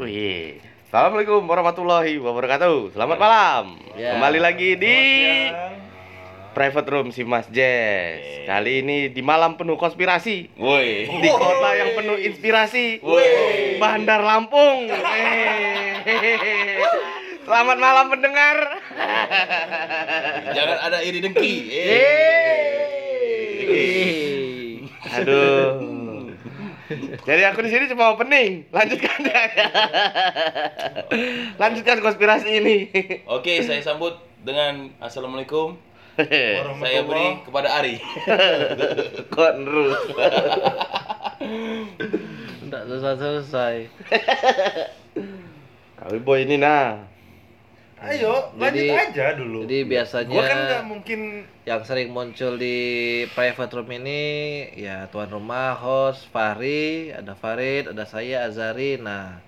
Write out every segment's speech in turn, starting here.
Wih. Assalamualaikum warahmatullahi wabarakatuh. Selamat malam. Ya. Kembali lagi di. Private Room si Mas Jess. Kali ini di malam penuh konspirasi. Woi. Di kota yang penuh inspirasi. Woi. Bandar Lampung. Selamat malam pendengar. Jangan ada iri dengki. Aduh. Jadi aku di sini cuma opening. Lanjutkan ya. Lanjutkan konspirasi ini. Oke, saya sambut dengan Assalamualaikum. Saya beri kepada Ari. Kok terus? Enggak selesai-selesai. Kali boy ini nah. Ayo, lanjut Jadi- aja dulu. Jadi biasanya Gua kan mungkin yang sering muncul di private room ini ya tuan rumah, host, Fahri, ada Farid, ada saya Azari. Nah,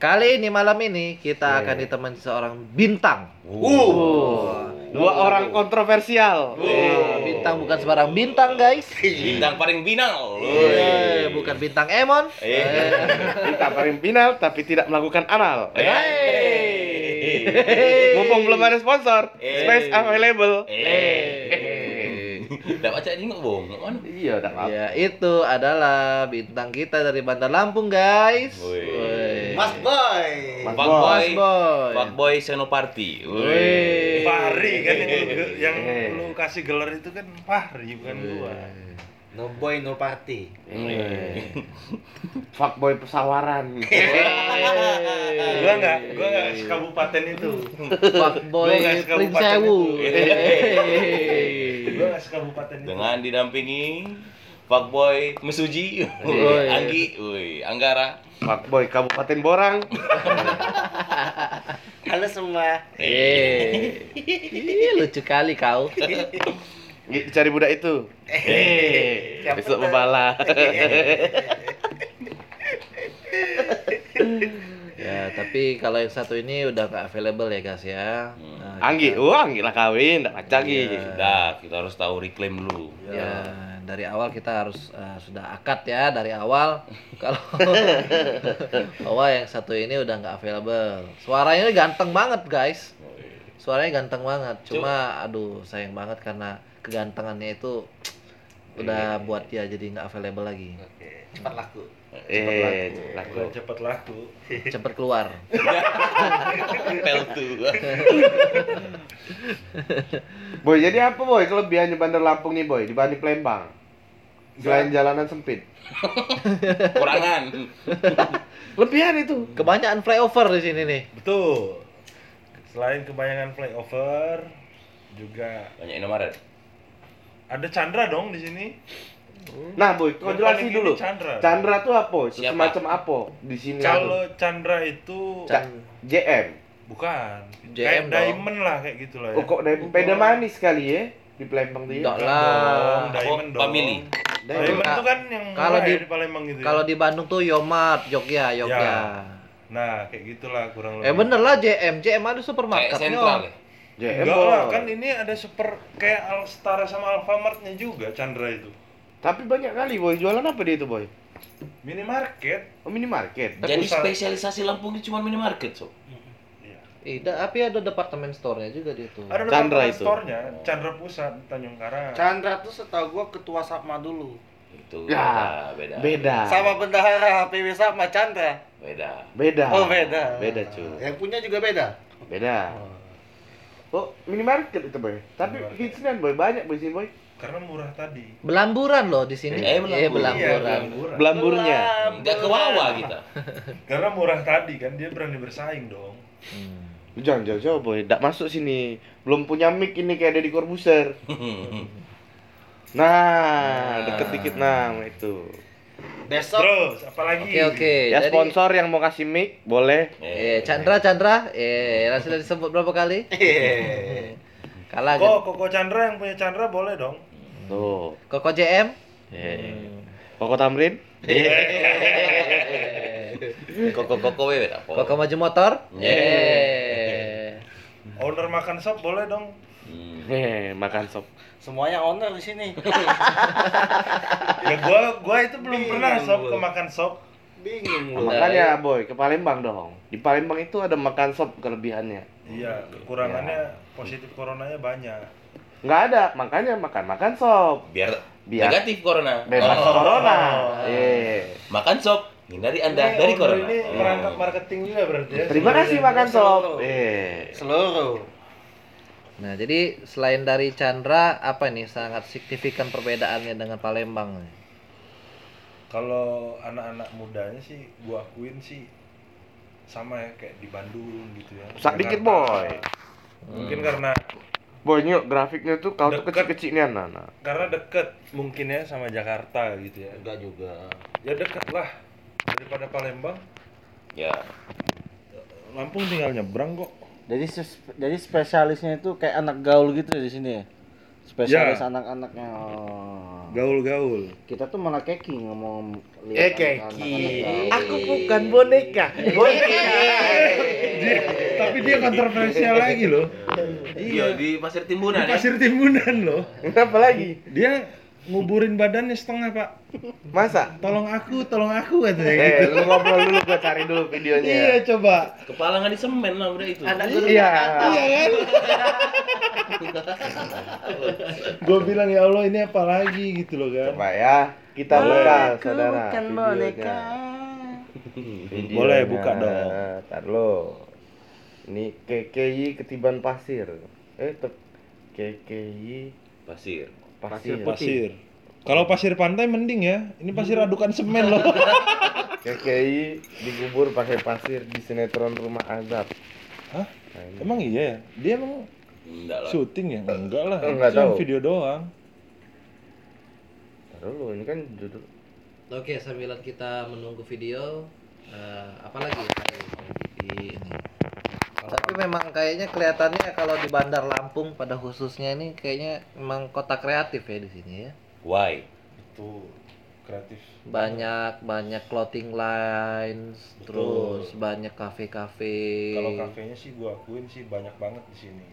kali ini malam ini kita akan ditemani seorang bintang. Uh, dua orang kontroversial. Wah, bintang bukan sembarang bintang, guys. Bintang paling binal. Eh, bukan bintang Emon. Eh. Kita paling final tapi tidak melakukan anal. Eh. Mumpung belum ada sponsor, Eh. space available. Eh. Enggak baca ini nggak bohong. Nggak mana? Iya, tak apa. Ya, itu adalah bintang kita dari Bandar Lampung, guys. Woi. Mas Boy. Mas Boy. Mas Boy. Fuck boy Senoparty. Woi. Fahri kan yang lu kasih gelar itu kan Fahri bukan gua. No boy no party. Eh. Fuckboy pesawaran. Gua nggak, gua nggak sekabupaten itu. Nggak suka Prince kabupaten Sewu. Gua nggak sekabupaten itu. Dengan didampingi Fuckboy Mesuji, Woi. Anggi, woi, Anggara. Fuckboy Kabupaten Borang. Halo semua. Eh. Lucu kali kau. Gi- Cari budak itu. Eh, besok tuh? membala. Ya, tapi kalau yang satu ini udah nggak available ya, guys ya. Nah, Anggi, kita- oh Anggi lah kawin, tak baca Gi. Iya. Sudah, kita harus tahu reclaim dulu. Ya, dari awal kita harus eh, sudah akad ya dari awal kalau bahwa yang satu ini udah nggak available. Suaranya ganteng banget guys, suaranya ganteng banget. Cuma aduh sayang banget karena kegantengannya itu udah buat dia jadi nggak available lagi. Oke, cepat laku. Eh, laku. Gua cepet laku. Cepet keluar. Pel tuh. Boy, jadi apa boy kelebihannya Bandar Lampung nih boy dibanding Palembang? Selain jalanan sempit. Kurangan. Lebihan itu. Kebanyakan flyover di sini nih. Betul. Selain kebanyakan flyover, juga Banyak Indomaret. Ada Chandra dong di sini. Nah boy, kau jelasin dulu. Chandra. Chandra tuh apa? Itu Siapa? semacam apa di sini? Kalau Chandra itu Ca- JM. bukan JM kayak dong. diamond lah kayak gitulah ya. Oh kok dari peda manis kali ya di Palembang tuh ya? Enggak lah. diamond dong. Family. Diamond Ka- itu kan yang kalau murah di- ya di Palembang gitu. ya. Kalau di Bandung tuh Yomart, Jogja, Jogja. Ya. Nah, kayak gitulah kurang lebih. Eh bener lah JM, JM ada Kayak supermarketnya. sentral ya. JM Enggak lah, kan ini ada super kayak Alstara sama Alfamart-nya juga Chandra itu. Tapi banyak kali boy, jualan apa dia itu boy? Minimarket. Oh minimarket. Jadi Pusat. spesialisasi Lampung ini cuma minimarket, so. Iya. Eh, da- tapi ada departemen store-nya juga di itu. Ada Chandra departemen itu. store-nya, Chandra Pusat Tanjung Karang. Chandra tuh setahu gua ketua Sapma dulu. Itu Ya, beda, beda. Sama bendahara PW Sapma Chandra. Beda. Beda. Oh, beda. Beda cuy. Yang punya juga beda. Beda. Oh, minimarket itu boy. Tapi hitsnya boy banyak boy sini boy. Karena murah tadi. Belamburan loh di sini. Eh, belambur. Iya, belamburan. murah. Belamburnya. Enggak ke bawah kita. Karena murah tadi kan dia berani bersaing dong. Hmm. Jangan jauh jauh boy, tidak masuk sini. Belum punya mic ini kayak ada di Corbuzier. Nah, deket dikit nah itu. Besok Terus apalagi? Oke oke. Ya Jadi- sponsor yang mau kasih mic boleh. Eh Chandra Chandra, eh sudah disebut berapa kali? Hehehe. Kalah Kok? Koko Chandra yang punya Chandra boleh dong. Tuh. Koko JM. Eh. Koko Tamrin. Koko-koko we apa? Koko maju motor. Yeah. Eh. Owner makan sop boleh dong. Hmm. Hehe, makan sop. semuanya owner di sini. Ya gua gua itu belum pernah Bingung sop gua. ke makan sop. Bingung Nah, lu. makanya boy ke Palembang dong. Di Palembang itu ada makan sop kelebihannya. Iya, kekurangannya positif coronanya banyak. Nggak ada, makanya makan makan sop. Biar, Biar negatif corona. bebas Oh. corona. Iya. Makan sop, hindari Anda Ini dari corona. Ini merangkap marketing juga berarti ya. Terima kasih makan sop. Seluruh. Iya. Seluruh. Nah, jadi selain dari Chandra, apa nih sangat signifikan perbedaannya dengan Palembang? Kalau anak-anak mudanya sih gua akuin sih sama ya kayak di Bandung gitu ya. Sak dikit boy. Mungkin karena Boy nyok grafiknya tuh kalau tuh kecil-kecil nih anak. Nah. karena deket mungkin ya sama Jakarta gitu ya. Enggak juga. Ya deket lah daripada Palembang. Ya, Lampung tinggal nyebrang kok. Jadi ses- jadi spesialisnya itu kayak anak gaul gitu ya di sini ya. Spesialis Ya. anak-anaknya. Oh. Gaul-gaul. Kita tuh malah keki ngomong Eh lihat keki. anak-anak gaul. Aku bukan boneka. Boneka. Tapi dia kontroversial lagi loh. iya di Pasir Timbunan Di ya. pasir timbunan loh. Kenapa lagi? Dia nguburin badannya setengah pak. Masa? Tolong aku, tolong aku katanya Eh, gitu. lu ngobrol dulu gua cari dulu videonya. Iya coba. Kepala nggak disemen lah udah itu. Iya. Gue bilang ya Allah ini apa lagi gitu loh kan. Coba ya, kita buka Aku saudara. bukan boneka. Boleh, buka dong. Ntar lo. Ini KKI ketiban pasir. Eh, te- KKI Pasir. Pasir. Pasir. Kalau pasir pantai mending ya. Ini pasir adukan semen loh. KKI digubur pakai pasir di sinetron Rumah Azab. Hah? Nah, ini. Emang iya ya? Dia emang Enggak lah. syuting ya? Enggak lah. Enggak cuma tahu. video doang. Ntar dulu, ini kan judul. Oke, sambil kita menunggu video, eh, apa lagi ya Pak, di ini? Tapi memang kayaknya kelihatannya kalau di Bandar Lampung pada khususnya ini kayaknya memang kota kreatif ya di sini ya. Why? Itu kreatif. Banyak banyak clothing lines, Betul. terus banyak kafe-kafe. Kalau kafenya sih gua akuin sih banyak banget di sini.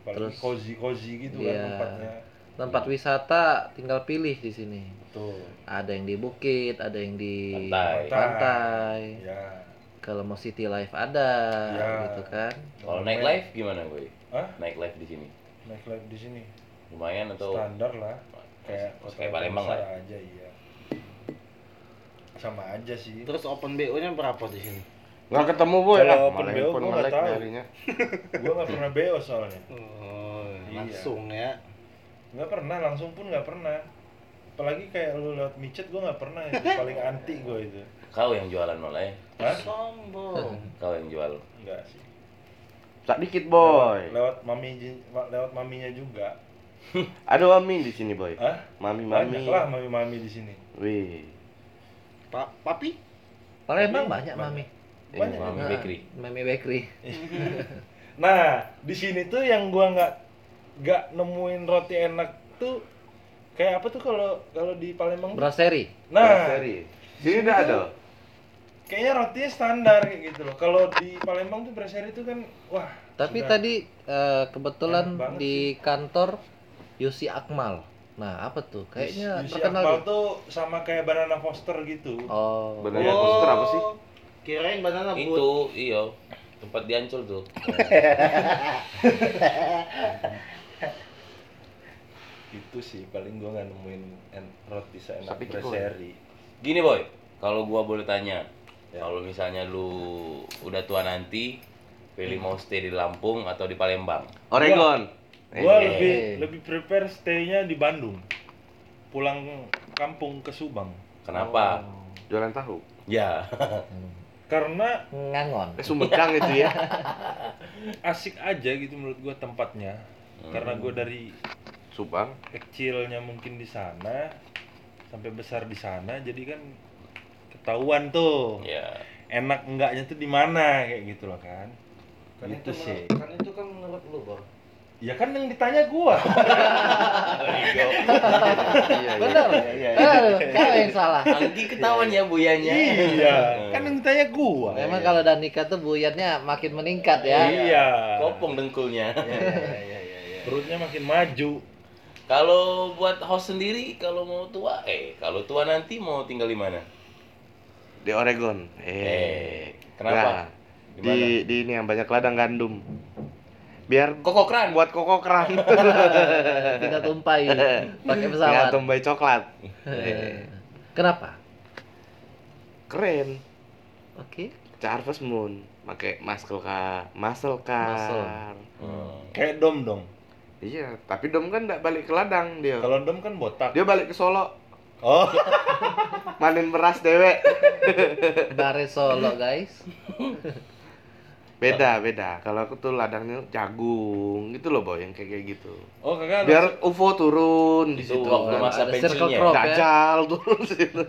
Apalagi Terus- cozy-cozy gitu Iya. kan tempatnya. Tempat wisata tinggal pilih di sini. Betul. Ada yang di bukit, ada yang di Pantai. pantai. Ya. Kalau mau city life ada, Ya. gitu kan. Kalau naik live gimana gue? Hah? Naik live di sini. Naik live di sini. Lumayan atau Standar lah. Kayak kayak Palembang lah. aja iya. Sama aja sih. Terus open BO-nya berapa di sini? Nggak ketemu boy Kalau lah, open BO nggak melek tahu. gua nggak pernah BO soalnya. Oh, Iya. langsung ya. Nggak pernah, langsung pun nggak pernah. Apalagi kayak lu lewat micet gua nggak pernah itu paling anti gua itu. Kau yang jualan ya? Hah? Sombong. Kau yang jual. Enggak sih. Tak dikit boy. Lewat, lewat mami lewat maminya juga. Ada mami di sini boy. Hah? Mami Banyak mami. lah mami-mami di sini. Wih. Pa papi? Palembang banyak banyak. mami. Banyak Mami juga. Nah, Bakery. Mami Bakery. Nah, di sini tuh yang gua nggak nggak nemuin roti enak tuh kayak apa tuh kalau kalau di Palembang? Brasserie. Nah, Seri. Sini udah ada. Kayaknya rotinya standar kayak gitu loh. Kalau di Palembang tuh brasserie itu kan wah. Tapi sudah- tadi eh, kebetulan di kantor Yusi Akmal. Nah, apa tuh? Kayaknya Yusi terkenal. Akmal gitu. tuh sama kayak Banana Foster gitu. Oh. Bener ya, poster apa sih? Kirain banana boat. Itu iyo tempat di Ancol tuh. Itu sih paling gua nggak nemuin roti seenak Tapi brasserie. Gini boy, kalau gua boleh tanya, Ya. kalau misalnya lu udah tua nanti, pilih mau stay di Lampung atau di Palembang? Oregon. Gua Eh, lebih lebih prepare stay-nya di Bandung. Pulang kampung ke Subang. Kenapa? Jualan tahu. Ya. Karena Ngangon. Eh, Sumedang itu ya. asik aja gitu menurut gua tempatnya. Karena gua dari Subang. kecilnya mungkin di sana sampai besar di sana jadi kan ketahuan tuh ya. enak enggaknya tuh di mana kayak gitu loh kan Kan gitu itu sih Kan itu kan menurut lu, Bang. ya kan yang ditanya gua Iya, iya. Benar. Eh, kau yang salah. Anggi ketahuan ya buyanya. iya kan yang ditanya gua Memang kalau Danika tuh buyatnya makin meningkat ya. iya Kopong dengkulnya. perutnya makin maju Kalau buat host sendiri, kalau mau tua, eh kalau tua nanti mau tinggal di mana? Di Oregon. Eh, Eh. kenapa? Nah, di di ini yang banyak ladang gandum. Biar Koko kran. buat koko keran. Tinggal tumpai pakai pesawat. tumbai coklat. Eh, Kenapa? Keren. Oke. Harvest Moon pakai muscle car, muscle car. Hmm. Kayak dom dong. Iya, tapi Dom kan enggak balik ke ladang dia. Kalau dom kan botak. Dia balik ke Solo, Oh, manin beras dewek. Bare Solo, guys. Beda, beda. Kalau aku tuh ladangnya jagung gitu loh, Boy, yang kayak kayak gitu. oh kakak. Biar UFO turun di Itu situ. waktu masa Ada circle pensiunnya. crop ya. Dajjal turun situ.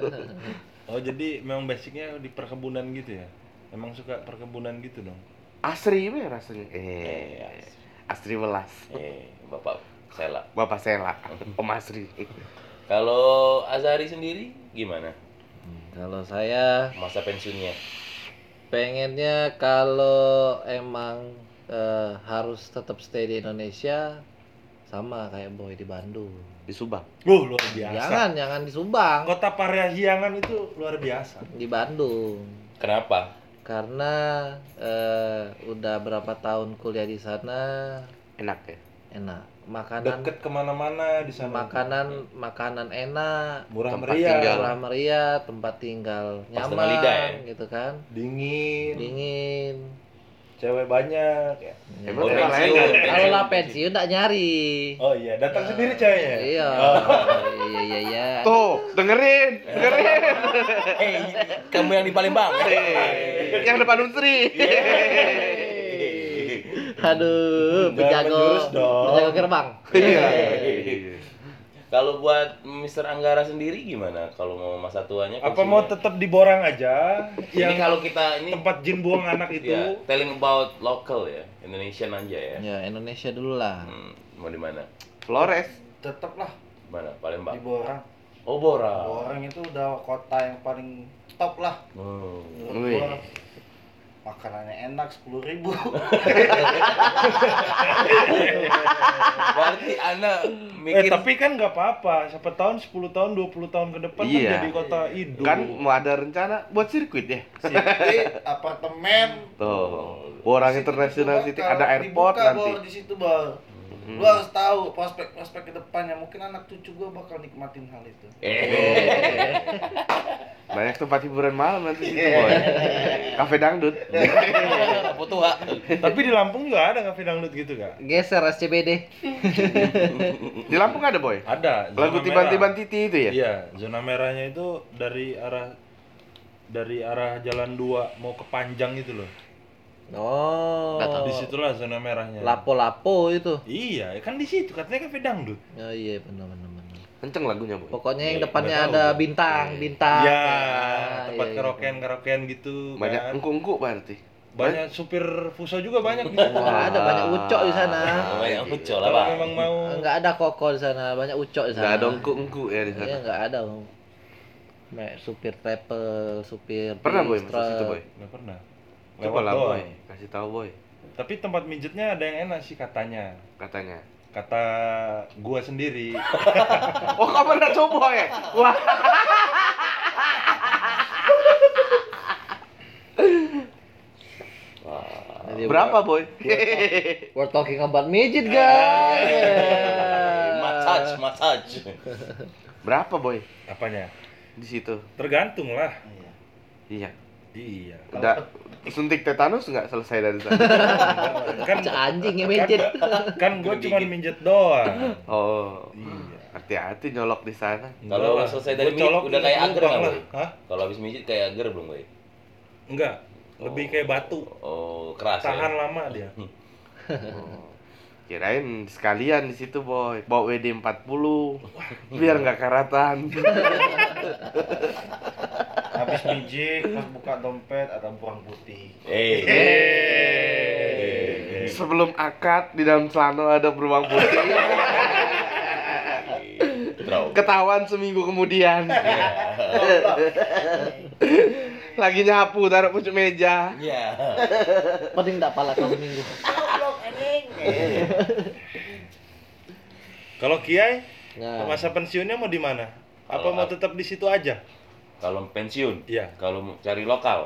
Oh jadi memang basicnya di perkebunan gitu ya? Emang suka perkebunan gitu dong? Asri ya rasanya. Eh, Eh, Asri Welas. Eh, Bapak Sela. Bapak Sela, Om Asri. Kalau Azari sendiri gimana Kalau saya masa pensiunnya? pengennya kalau emang eh, harus tetap stay di Indonesia sama kayak boy di Bandung. Di Subang. Uh, luar biasa. Jangan, jangan di Subang, Kota Parahyangan itu luar biasa. di Bandung. Kenapa? Karena eh, udah berapa tahun kuliah di sana Enak ya. Enak. Makanan Deket ke mana-mana di sana. makanan makanan enak, Murah Tempat meriah. tinggal. murah meriah, tempat tinggal Pas nyaman lidah ya? gitu kan. Dingin. Dingin. Cewek banyak ya. Emang Oh, tempat lain pensiun. Kalau lah pensiun enggak nyari. Oh iya, datang sendiri ceweknya. Iya. Oh. Iya iya iya. Tuh, dengerin, dengerin. Eh, kamu yang di Palembang. Eh, yang depan Unsri. Aduh, Jangan penjago. menjurus dong. Penjago gerbang. Iya. Kalau buat Mr. Anggara sendiri gimana? Kalau mau masa tuanya? Apa mau tetap di Borang aja? Ini Yang kalau kita ini tempat jin buang anak itu. ya, telling about local ya, Indonesian aja ya. Ya, Indonesia dulu lah. Hmm, mau di mana? Flores. tetep lah Mana? di Palembang. Borang. Oh, Bora. Borang itu udah kota yang paling top lah. Oh. Gua. Makanannya enak sepuluh ribu. Berarti Anda Eh mikir tapi kan nggak apa-apa. Siapa tahun 10 tahun 20 tahun ke depan Iya. kan jadi kota hidup. Kan mau ada rencana buat sirkuit ya. City, apartemen. Tuh. International bakal City ada airport dibuka, nanti. Di situ bang. Hmm. Lu harus tahu prospek-prospek ke depannya. Mungkin anak cucu gua bakal nikmatin hal itu. eh Banyak tempat hiburan malam nanti situ, boy. Kafe dangdut. apa tua? Tapi di Lampung juga ada kafe dangdut gitu kak? Geser SCBD. Di Lampung ada, boy. Ada. Lagu tiban-tiban titi itu ya? Iya, zona merahnya itu dari arah dari arah jalan 2 mau ke Panjang itu loh. Oh. Di situlah zona merahnya. Lapo-lapo itu. Iya, kan di situ katanya kafe dangdut. Oh iya benar benar benar. Kenceng lagunya, boy. Pokoknya yang Iya, depannya nggak tahu ada gua. bintang, bintang. Iya, Ya, tempat iya, karaokean karaokean gitu. Banyak kan. engku-engku berarti. Banyak supir fuso juga banyak di situ. Nggak ada banyak ucok di sana. Oh, yang ucol lah, Bang. memang mau Enggak ada koko di sana, banyak ucok di sana. Enggak ada engku-engku ya di Iya, sana. enggak ada. Kayak supir travel, supir Pernah, boy, masuk situ, boy. nggak pernah. Coba lah, boy. Kasih tahu, boy. Tapi tempat mijetnya ada yang enak sih katanya. Katanya. Kata gua sendiri. Oh, kamu pernah coba ya? Wah. Jadi Berapa, boy? We're, we're talking about midget, guys. Massage, massage. Berapa, boy? Apanya? Di situ. Tergantung lah. Iya. Iya. Udah suntik tetanus nggak selesai dari sana? Kan Cak anjing ya midget. kan gua cuma minjet doang. Oh. Iya. Hati-hati nyolok di sana. Kalau selesai dari colok udah kayak agar nggak? Hah? Kalau habis mijit kayak agar belum, boy? Enggak. Lebih kayak batu. Oh, keras Tahan ya. lama dia. Oh. Kirain sekalian di situ, boy. Bawa WD 40 biar nggak karatan. Habis mijik, pas buka dompet ada buang putih. Eh. Eh. Sebelum akad di dalam celana ada beruang putih. Ketahuan seminggu kemudian. Lagi nyapu taruh pucuk meja. Iya. Paling enggak pala kau seminggu. Kalau Kiai, Nah, masa pensiunnya mau di mana? Apa Kalau mau tetap di situ aja? Kalau pensiun, Iya. kalau mau cari lokal,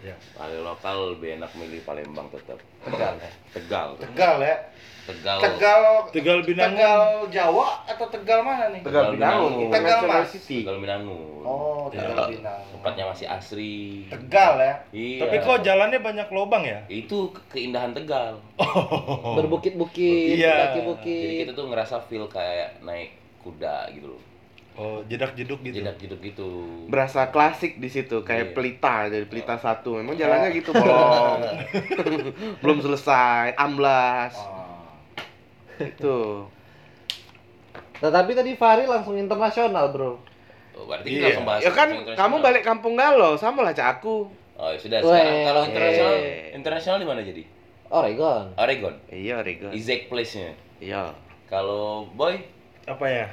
Iya. cari lokal lebih enak milih Palembang tetap. Tegal ya. Tegal, Tegal ya. Tegal. Tegal Tegal Binangun. Tegal Jawa atau Tegal mana nih? Tegal Tegal Binangun, Binangun. Tegal National Mas. City. Tegal Minangun. Oh, Tegal Iya. Binangun. Tempatnya masih asri. Tegal ya. Iya. Tapi kok jalannya banyak lobang ya? itu ke- keindahan Tegal. Berbukit-bukit, Iya. Jadi bukit-bukit. kita tuh ngerasa feel kayak naik kuda gitu loh. Oh, jedak-jeduk gitu. Jedak-jeduk gitu. Berasa klasik di situ kayak pelita dari pelita satu. Memang jalannya gitu bolong. Belum selesai, amblas. Oh. Itu. Tetapi tadi Fahri langsung internasional, Bro. Oh, berarti kita langsung bahas Ya kan kamu balik kampung galau, sama lah cak aku. Oh, ya sudah Weh. sekarang kalau internasional Eh. internasional di mana jadi? Oregon. Oregon. Iya, Rego. Exact place-nya. Iya. Kalau boy Apa ya?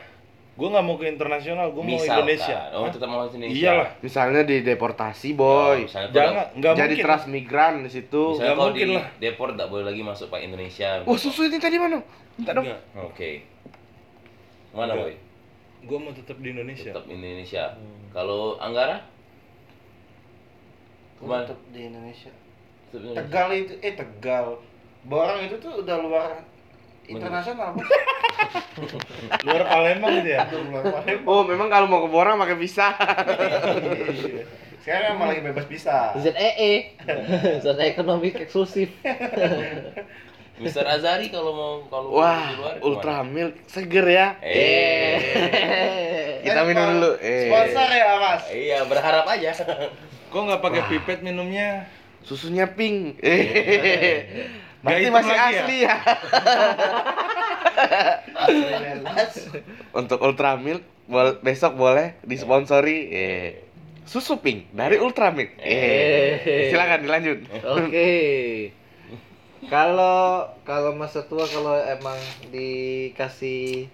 Gue nggak mau ke internasional, gue mau Indonesia. Oh, Hah? tetap mau Indonesia. Iyalah. Misalnya di deportasi, boy. misalnya Jangan, nggak Jadi mungkin. transmigran di situ. Misalnya Nggak mungkin di lah. deport nggak boleh lagi masuk Pak Indonesia. Wah, susu ini tadi mana? Minta dong. Oke. Mana Enggak. boy? Gue mau tetap di Indonesia. Tetap Indonesia. Kalau Anggara? Ke mana? Tetap di Indonesia. Tetap Indonesia. Tegal itu eh Tegal. Borang itu tuh udah luar internasional. Luar Palembang gitu ya? Udah luar Palembang. Oh, memang kalau mau ke Borang pakai visa. Iya. Sekarang emang lagi bebas bisa. ZEE. Zona ekonomi eksklusif. Mister Azari kalau mau kalau Wah, di luar ke mana? Ultra Milk seger ya. Eh. Kita minum dulu. Eh. Sponsor ya, Mas. Iya, berharap aja. Kok nggak pakai pipet minumnya? Susunya pink. Eh. Berarti masih ya? asli ya. Asli lelas. Untuk Ultra Milk bol- besok boleh disponsori eh, susu pink dari Ultra Milk. Eh. Silakan dilanjut. Oke. Kalau kalau masa tua kalau emang dikasih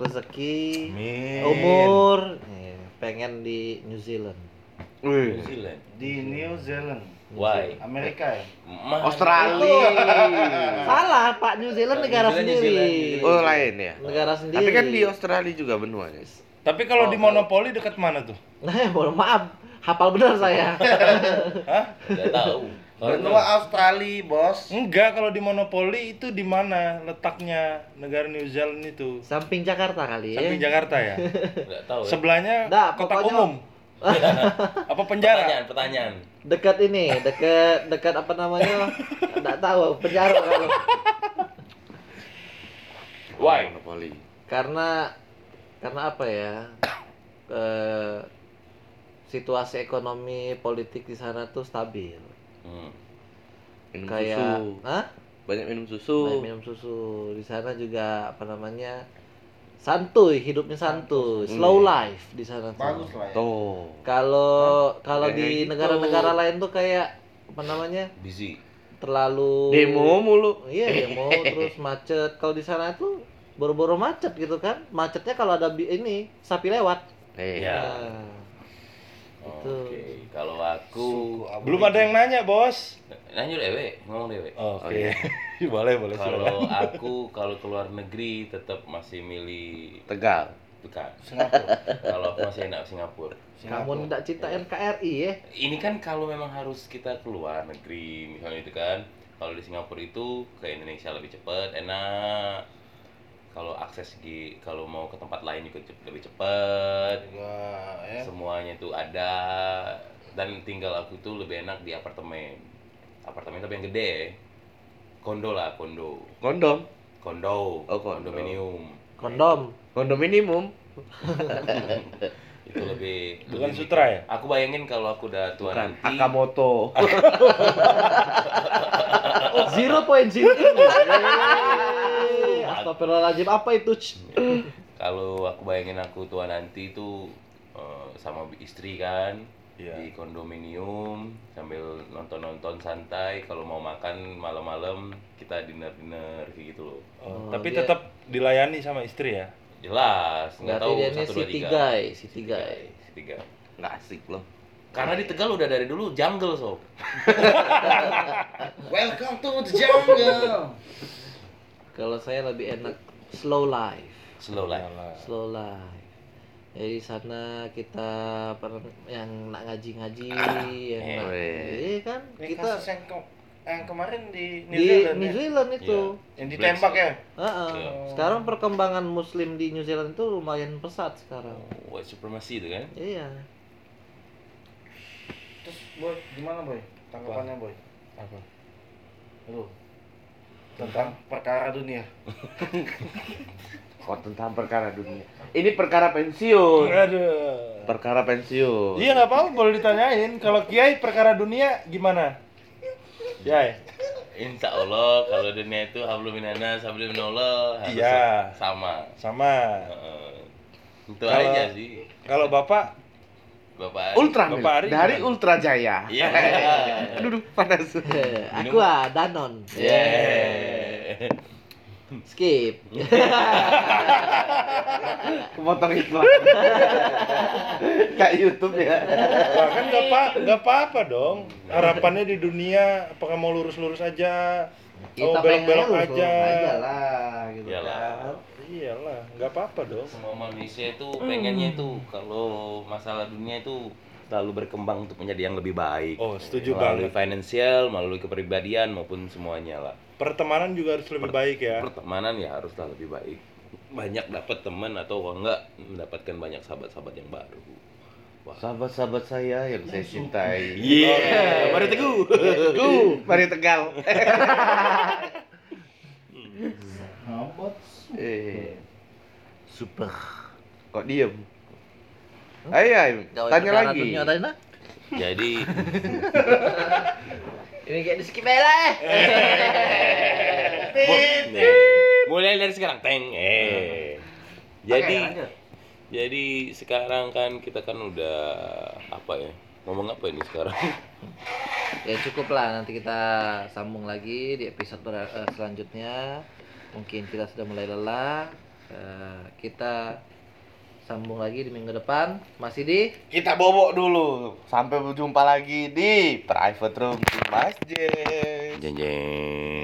rezeki Amin. umur eh, pengen di New Zealand. Wih. New Zealand. Di New Zealand. Why? Amerika ya? Australia. Salah, Pak New Zealand negara New Zealand, sendiri. New Zealand. Oh, lain ya. Negara sendiri. Tapi kan di Australia juga benua, guys. Tapi kalau Oh, di monopoli dekat mana tuh? Nah, mohon maaf, hafal benar saya. Hah? Enggak tahu. Benua Australia, Bos. Enggak, kalau di monopoli itu di mana letaknya negara New Zealand itu? Samping Jakarta kali ya. Samping Jakarta ya? enggak tahu. ya. Sebelahnya Nggak, kotak pokoknya- umum. Apa penjara? Pertanyaan, pertanyaan. Dekat ini, dekat dekat apa namanya? Enggak tahu, penjara kalau. Why? Monopoli. Karena karena apa ya? Eh, situasi ekonomi politik di sana tuh stabil. Hmm. Minum Kayak, susu. hah? Banyak minum susu. Banyak minum susu. Di sana juga apa namanya? Santuy, hidupnya santuy, slow Hmm. life di sana tuh. Bagus lah ya. Tuh. Kalau kalau Kayak di gitu. negara-negara lain tuh kayak apa namanya? Busy. terlalu Demo mulu. Iya, demo terus macet. Kalau di sana tuh boro-boro macet gitu kan. Macetnya kalau ada bi- ini sapi lewat. Eh. Ya. Nah, Oke, Itu. kalau aku Suku. Belum ada yang nanya, Bos. nanya dewe, ngomong dewe. Oke. boleh, boleh Kalau aku kalau keluar negeri tetap masih milih Tegal. bukan. Singapura. Kalau aku masih enak Singapura. kamu tidak cinta NKRI ya? Ini kan kalau memang harus kita keluar negeri, misalnya itu kan. Kalau di Singapura itu ke Indonesia lebih cepat, enak. Kalau akses di kalau mau ke tempat lain juga lebih cepat. Juga ya. Semuanya itu ada dan tinggal aku tuh lebih enak di apartemen. Apartemen tapi yang gede. Kondo lah, kondo. Kondom. Kondo. Oh, kondo. Kondominium. Kondom. Kondom minimum. Itu lebih Bukan lebih sutra ya? Aku bayangin kalau aku udah tua Bukan. nanti. Akamoto. Zero point zero. Eh, Astagfirullahaladzim apa itu? Kalau aku bayangin aku tua nanti itu eh, sama istri kan Iya. di kondominium sambil nonton-nonton santai. Kalau mau makan malam-malam kita dinner-dinner kayak gitu loh. Oh, Oh, tapi dia- tetap dilayani sama istri ya? Jelas, nggak tahu satu dua city tiga. guy, city guy. City guy. Nggak asik loh. Karena di Tegal udah dari dulu jungle sob. Welcome to the jungle. Kalau saya lebih enak slow life. Slow life. Slow life. Jadi sana kita per- yang nak ngaji-ngaji, yang Eh. nak, iya kan Ini kita kasus yang, ke- yang kemarin di New di Zealand New ya? Zealand itu. Yang ditembak ya? Heeh. Iya. Sekarang perkembangan Muslim di New Zealand itu lumayan pesat sekarang. Oh, white supremacy itu kan? Iya. Terus boy, gimana boy? Tanggapannya boy? Apa? Lu tentang perkara dunia. Oh tentang perkara dunia. Ini perkara pensiun. Aduh. Perkara pensiun. Iya nggak apa-apa boleh ditanyain. Kalau Kiai perkara dunia gimana? Kiai. Insya Allah kalau dunia itu hablum hablum minallah harus Iya. sama. Sama. Heeh. Itu Kalau- aja sih. Kalau Bapak Bapak Ultra Bapak Ari dari gimana? Ultra Jaya. Iya. Aduh, aduh, panas. Aku ah Danon. Yeah. Skip. Kepotong iklan. Kayak YouTube ya. Lah kan nggak apa nggak apa-apa dong. Harapannya di dunia apakah mau lurus-lurus aja? Oh belok-belok aja. aja lah gitu Iyalah. kan. Nggak apa-apa dong. Semua manusia itu pengennya itu kalau masalah dunia itu selalu berkembang untuk menjadi yang lebih baik. Oh, setuju melalui banget. finansial, melalui kepribadian maupun semuanya lah. Pertemanan juga harus lebih baik ya. Pertemanan ya haruslah lebih baik. Banyak dapat teman atau enggak mendapatkan banyak sahabat-sahabat yang baru. Wah. Sahabat-sahabat saya yang saya cintai. Iya, baru teguh. Teguh, mari Tegal. Eh, Super. kok diem? Ayo, ayo, Gawe tanya lagi. dunia nah. Jadi Ini kayak di skip aja lah. Mulai dari sekarang teng. Eh. Jadi jadi sekarang kan kita kan udah apa ya? Ngomong apa ini sekarang? Ya cukup lah nanti kita sambung lagi di episode eh, selanjutnya. Mungkin kita sudah mulai lelah. Eh, kita sambung lagi di minggu depan. Masih di Kita bobok dulu. Sampai berjumpa lagi di private room di masjid. Jeng jeng.